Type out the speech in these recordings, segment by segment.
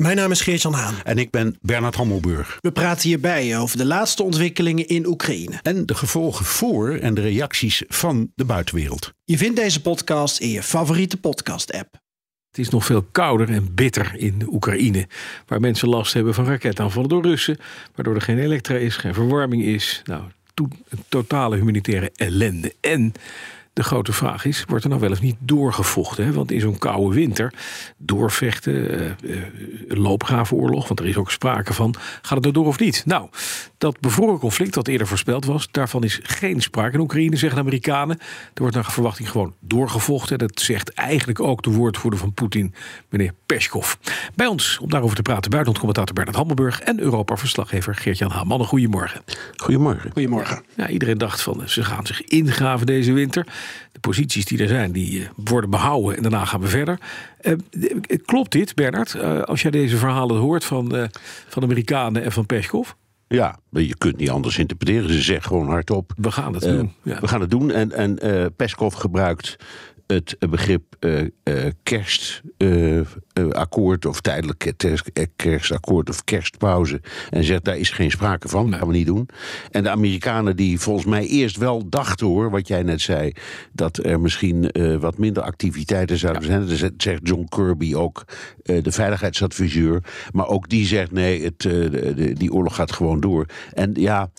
Mijn naam is Geert-Jan Haan. En ik ben Bernard Hammelburg. We praten hierbij over de laatste ontwikkelingen in Oekraïne. En de gevolgen voor en de reacties van de buitenwereld. Je vindt deze podcast in je favoriete podcast-app. Het is nog veel kouder en bitter in Oekraïne, waar mensen last hebben van raketaanvallen door Russen, waardoor er geen elektra is, geen verwarming is. Nou, een totale humanitaire ellende. En de grote vraag is, wordt er nou wel of niet doorgevochten? Hè? Want in zo'n koude winter, doorvechten, uh, uh, loopgravenoorlog... want er is ook sprake van, gaat het er door of niet? Nou, dat bevroren conflict dat eerder voorspeld was... daarvan is geen sprake in Oekraïne, zeggen de Amerikanen. Er wordt naar verwachting gewoon doorgevochten. Dat zegt eigenlijk ook de woordvoerder van Poetin, meneer Peskov. Bij ons, om daarover te praten, buitenlandcommentator Bernard Hammelburg... en Europa-verslaggever Geert-Jan Haan. Goedemorgen. Goedemorgen. Goedemorgen. Ja, iedereen dacht van, ze gaan zich ingraven deze winter de posities die er zijn, die eh, worden behouden en daarna gaan we verder. Uh, klopt dit, Bernard, als jij deze verhalen hoort van, van Amerikanen en van Peskov? Ja, je kunt niet anders interpreteren. Ze zeggen gewoon hardop. We gaan het doen. Ja. We gaan het doen. En, en Peskov gebruikt het begrip uh, uh, kerstakkoord uh, of tijdelijk kerstakkoord of kerstpauze en zegt daar is geen sprake van, nee. gaan we niet doen. En de Amerikanen die volgens mij eerst wel dachten hoor, wat jij net zei, dat er misschien wat minder activiteiten zouden ja. zijn. Dat zegt John Kirby ook, de veiligheidsadviseur. Maar ook die zegt nee, het, de, die oorlog gaat gewoon door. En ja,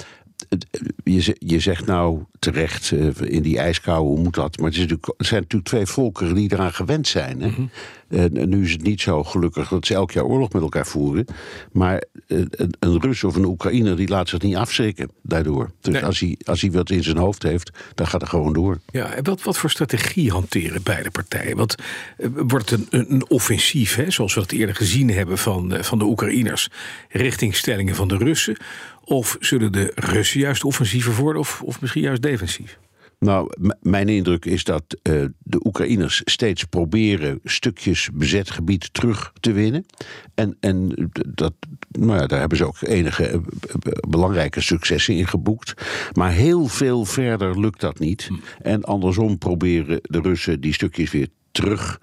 je, je zegt nou terecht uh, in die ijskou, hoe moet dat? Maar het, is natuurlijk, het zijn natuurlijk twee volkeren die eraan gewend zijn. Hè? Mm -hmm. en, nu is het niet zo gelukkig dat ze elk jaar oorlog met elkaar voeren. Maar uh, een, een Rus of een Oekraïner die laat zich niet afschrikken daardoor. Dus nee. als, hij, als hij wat in zijn hoofd heeft, dan gaat het gewoon door. Ja, en wat, wat voor strategie hanteren beide partijen? Want uh, wordt het een, een offensief, hè, zoals we dat eerder gezien hebben van, van de Oekraïners, richting stellingen van de Russen? Of zullen de Russen juist offensiever worden of, of misschien juist defensief? Nou, mijn indruk is dat uh, de Oekraïners steeds proberen stukjes bezet gebied terug te winnen. En, en dat, nou ja, daar hebben ze ook enige uh, belangrijke successen in geboekt. Maar heel veel verder lukt dat niet. Hm. En andersom proberen de Russen die stukjes weer terug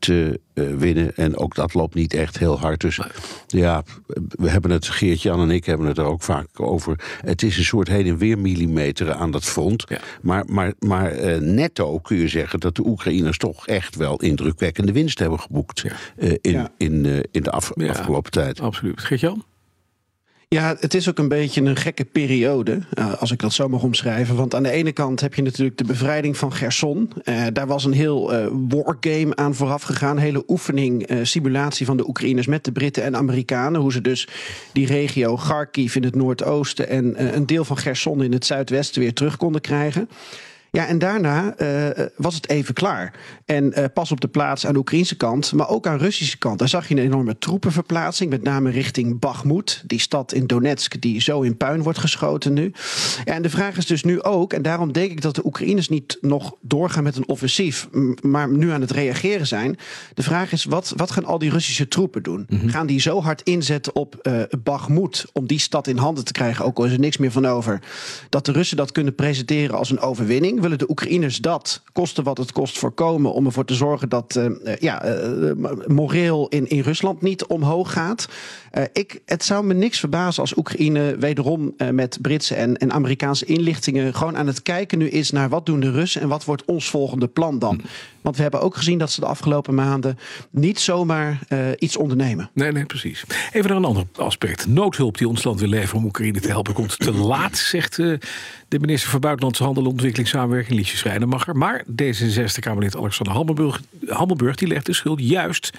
te uh, winnen. En ook dat loopt niet echt heel hard. Dus ja, we hebben het, Geert-Jan en ik hebben het er ook vaak over. Het is een soort heen en weer millimeteren aan dat front. Ja. Maar, maar, maar uh, netto kun je zeggen dat de Oekraïners toch echt wel indrukwekkende winst hebben geboekt. Ja. Uh, in, ja. in, in de af, afgelopen tijd. Absoluut. Geert-Jan? Ja, het is ook een beetje een gekke periode, uh, als ik dat zo mag omschrijven. Want aan de ene kant heb je natuurlijk de bevrijding van Gerson. Uh, daar was een heel uh, wargame aan vooraf gegaan. Hele oefening, simulatie van de Oekraïners met de Britten en Amerikanen. Hoe ze dus die regio Kharkiv in het noordoosten en een deel van Gerson in het zuidwesten weer terug konden krijgen. Ja, en daarna uh, was het even klaar. En uh, pas op de plaats aan de Oekraïnse kant, maar ook aan de Russische kant. Daar zag je een enorme troepenverplaatsing, met name richting Bakhmut. Die stad in Donetsk die zo in puin wordt geschoten nu. En de vraag is dus nu ook, en daarom denk ik dat de Oekraïners niet nog doorgaan met een offensief, maar nu aan het reageren zijn. De vraag is, wat, wat gaan al die Russische troepen doen? Mm -hmm. Gaan die zo hard inzetten op uh, Bakhmut om die stad in handen te krijgen, ook al is er niks meer van over, dat de Russen dat kunnen presenteren als een overwinning? Willen de Oekraïners dat, koste wat het kost, voorkomen om ervoor te zorgen dat uh, ja, uh, moreel in, in Rusland niet omhoog gaat? Ik, het zou me niks verbazen als Oekraïne wederom met Britse en, en Amerikaanse inlichtingen gewoon aan het kijken nu is naar wat doen de Russen en wat wordt ons volgende plan dan. Want we hebben ook gezien dat ze de afgelopen maanden niet zomaar uh, iets ondernemen. Nee, nee, precies. Even naar een ander aspect. Noodhulp die ons land wil leveren om Oekraïne te helpen komt te laat, zegt de minister van Buitenlandse Handel en Ontwikkelingssamenwerking, Liesje Schrijnemacher. Maar D66-Kamerlid Alexander Hammelburg, Hammelburg die legt de schuld juist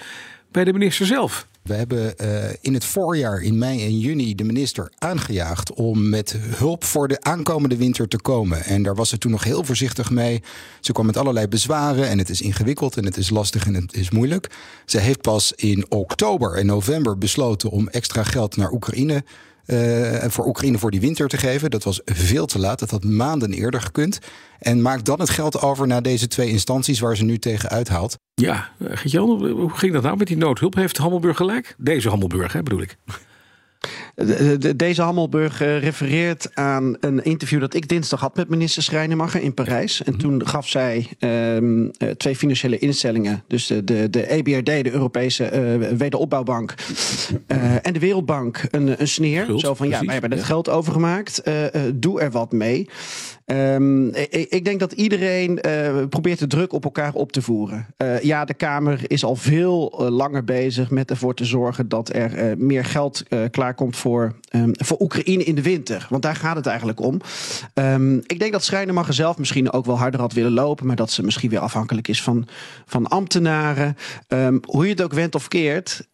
bij de minister zelf. We hebben uh, in het voorjaar, in mei en juni, de minister aangejaagd om met hulp voor de aankomende winter te komen. En daar was ze toen nog heel voorzichtig mee. Ze kwam met allerlei bezwaren en het is ingewikkeld en het is lastig en het is moeilijk. Ze heeft pas in oktober en november besloten om extra geld naar Oekraïne uh, voor Oekraïne voor die winter te geven. Dat was veel te laat. Dat had maanden eerder gekund. En maakt dan het geld over naar deze twee instanties waar ze nu tegen uithaalt. Ja, Gert-Jan, hoe ging dat nou met die noodhulp? Heeft Hammelburg gelijk? Deze Hammelburg, hè, bedoel ik. Deze Hammelburg eh, refereert aan een interview dat ik dinsdag had met minister Schrijnemacher in Parijs. En toen gaf zij um, twee financiële instellingen, dus de, de, de EBRD, de Europese uh, Wederopbouwbank, uh, en de Wereldbank, een, een sneer. Zo van ja, wij hebben het geld overgemaakt, doe er wat mee. Um, ik, ik, denk dat iedereen probeert de druk op elkaar op te voeren. Ja, de Kamer is al veel langer bezig met ervoor te zorgen dat er meer geld klaarkomt voor, um, voor Oekraïne in de winter. Want daar gaat het eigenlijk om. Um, ik denk dat Schrijnemacher zelf misschien ook wel harder had willen lopen, maar dat ze misschien weer afhankelijk is van, van ambtenaren. hoe je het ook went of keert.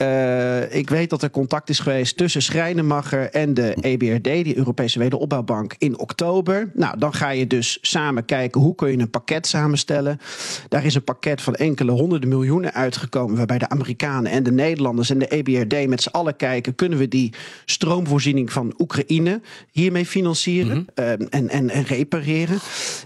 ik weet dat er contact is geweest tussen Schrijnemacher en de EBRD, die Europese Wederopbouwbank, in oktober. Nou, dan ga je dus samen kijken hoe kun je een pakket samenstellen. Daar is een pakket van enkele honderden miljoenen uitgekomen, waarbij de Amerikanen en de Nederlanders en de EBRD met z'n allen kijken: kunnen we die stroomvoorziening van Oekraïne hiermee financieren mm en, en, en repareren?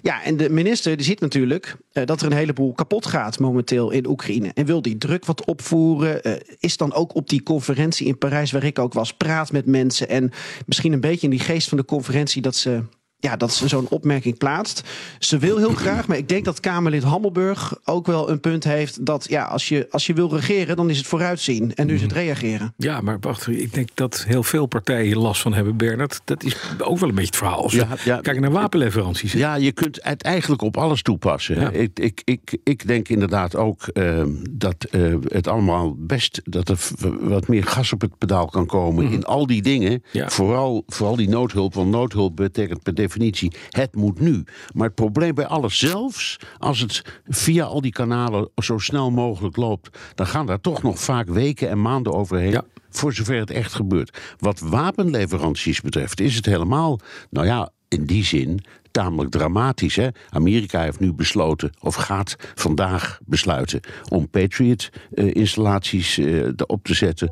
Ja, en de minister die ziet natuurlijk uh, dat er een heleboel kapot gaat momenteel in Oekraïne en wil die druk wat opvoeren. Uh, is dan ook op die conferentie in Parijs, waar ik ook was, praat met mensen en misschien een beetje in die geest van de conferentie dat ze ja, dat ze zo'n opmerking plaatst. Ze wil heel graag, maar ik denk dat Kamerlid Hammelburg ook wel een punt heeft dat ja, als je, als je wil regeren, dan is het vooruitzien en nu is het mhm. reageren. Ja, maar wacht, ik denk dat heel veel partijen last van hebben, Bernard. Dat is ook wel een beetje het verhaal. Ja, Kijk naar wapenleveranties. Ja, je kunt het eigenlijk op alles toepassen. Ik, ik, ik, ik denk inderdaad ook uh, dat uh, het allemaal best dat er wat meer gas op het pedaal kan komen mm in al die dingen. Ja. Vooral, vooral die noodhulp, want noodhulp betekent per definitie het moet nu. Maar het probleem bij alles, zelfs als het via al die kanalen zo snel mogelijk loopt, dan gaan daar toch nog vaak weken en maanden overheen. Voor zover het echt gebeurt. Wat wapenleveranties betreft, is het helemaal, nou ja, in die zin tamelijk dramatisch. Hè? Amerika heeft nu besloten, of gaat vandaag besluiten, om Patriot-installaties uh, uh, op te zetten.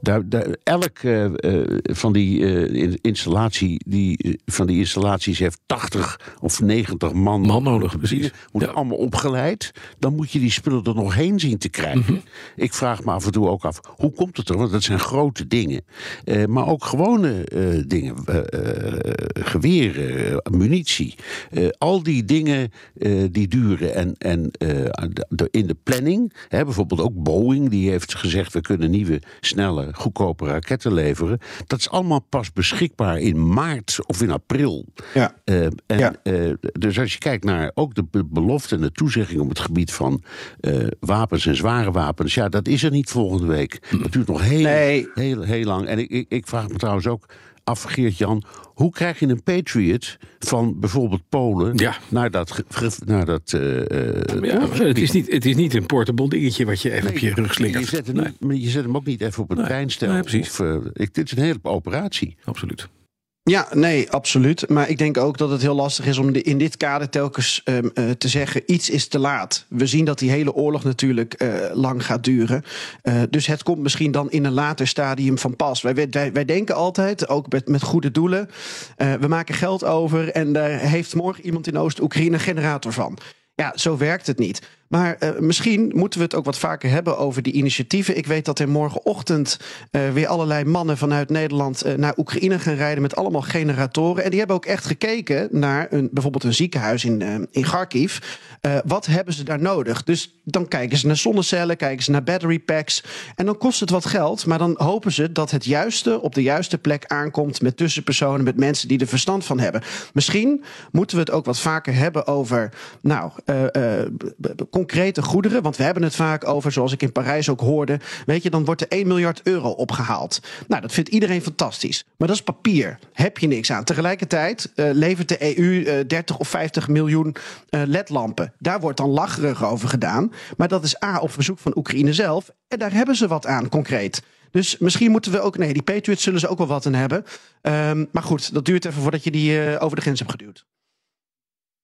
Da, elk uh, van, die, installatie, die, van die installaties heeft 80 of 90 man, man nodig. Precies. Worden ja. allemaal opgeleid. Dan moet je die spullen er nog heen zien te krijgen. Mm -hmm. Ik vraag me af en toe ook af, hoe komt het er? Want dat zijn grote dingen. maar ook gewone dingen. geweren, munitie. Uh, al die dingen uh, die duren. En, en de, in de planning, hè, bijvoorbeeld ook Boeing, die heeft gezegd: we kunnen nieuwe, snelle, goedkope raketten leveren. Dat is allemaal pas beschikbaar in maart of in april. Ja. en, ja. dus als je kijkt naar ook de belofte en de toezegging op het gebied van wapens en zware wapens, ja, dat is er niet volgende week. Dat duurt nog heel, nee. heel, heel lang. En ik, ik, ik vraag me trouwens ook af, Geert-Jan, hoe krijg je een Patriot van bijvoorbeeld Polen ja. naar dat... Naar dat uh, ja, het, is niet, het is niet een portable dingetje wat je even nee, op je rug slingert. Je zet, hem, nee. je zet hem ook niet even op een nee. Nee, precies. Of, uh, dit is een hele operatie. Absoluut. Ja, nee, absoluut. Maar ik denk ook dat het heel lastig is om in dit kader telkens um, uh, te zeggen: iets is te laat. We zien dat die hele oorlog natuurlijk uh, lang gaat duren. Uh, dus het komt misschien dan in een later stadium van pas. Wij, wij, wij denken altijd, ook met, met goede doelen: we maken geld over en daar heeft morgen iemand in Oost-Oekraïne een generator van. Ja, zo werkt het niet. Maar uh, misschien moeten we het ook wat vaker hebben over die initiatieven. Ik weet dat er morgenochtend uh, weer allerlei mannen vanuit Nederland uh, naar Oekraïne gaan rijden met allemaal generatoren. En die hebben ook echt gekeken naar een, bijvoorbeeld een ziekenhuis in, in Kharkiv. wat hebben ze daar nodig? Dus dan kijken ze naar zonnecellen, kijken ze naar battery packs. En dan kost het wat geld, maar dan hopen ze dat het juiste op de juiste plek aankomt met tussenpersonen, met mensen die er verstand van hebben. Misschien moeten we het ook wat vaker hebben over, nou, concrete goederen. Want we hebben het vaak over, zoals ik in Parijs ook hoorde. Weet je, dan wordt er 1 miljard euro opgehaald. Nou, dat vindt iedereen fantastisch. Maar dat is papier. Heb je niks aan. Tegelijkertijd uh, levert de EU uh, 30 of 50 miljoen uh, ledlampen. Daar wordt dan lacherig over gedaan. Maar dat is A, op verzoek van Oekraïne zelf. En daar hebben ze wat aan, concreet. Dus misschien moeten we ook. Nee, die Patriots zullen ze ook wel wat aan hebben. Um, maar goed, dat duurt even voordat je die uh, over de grens hebt geduwd.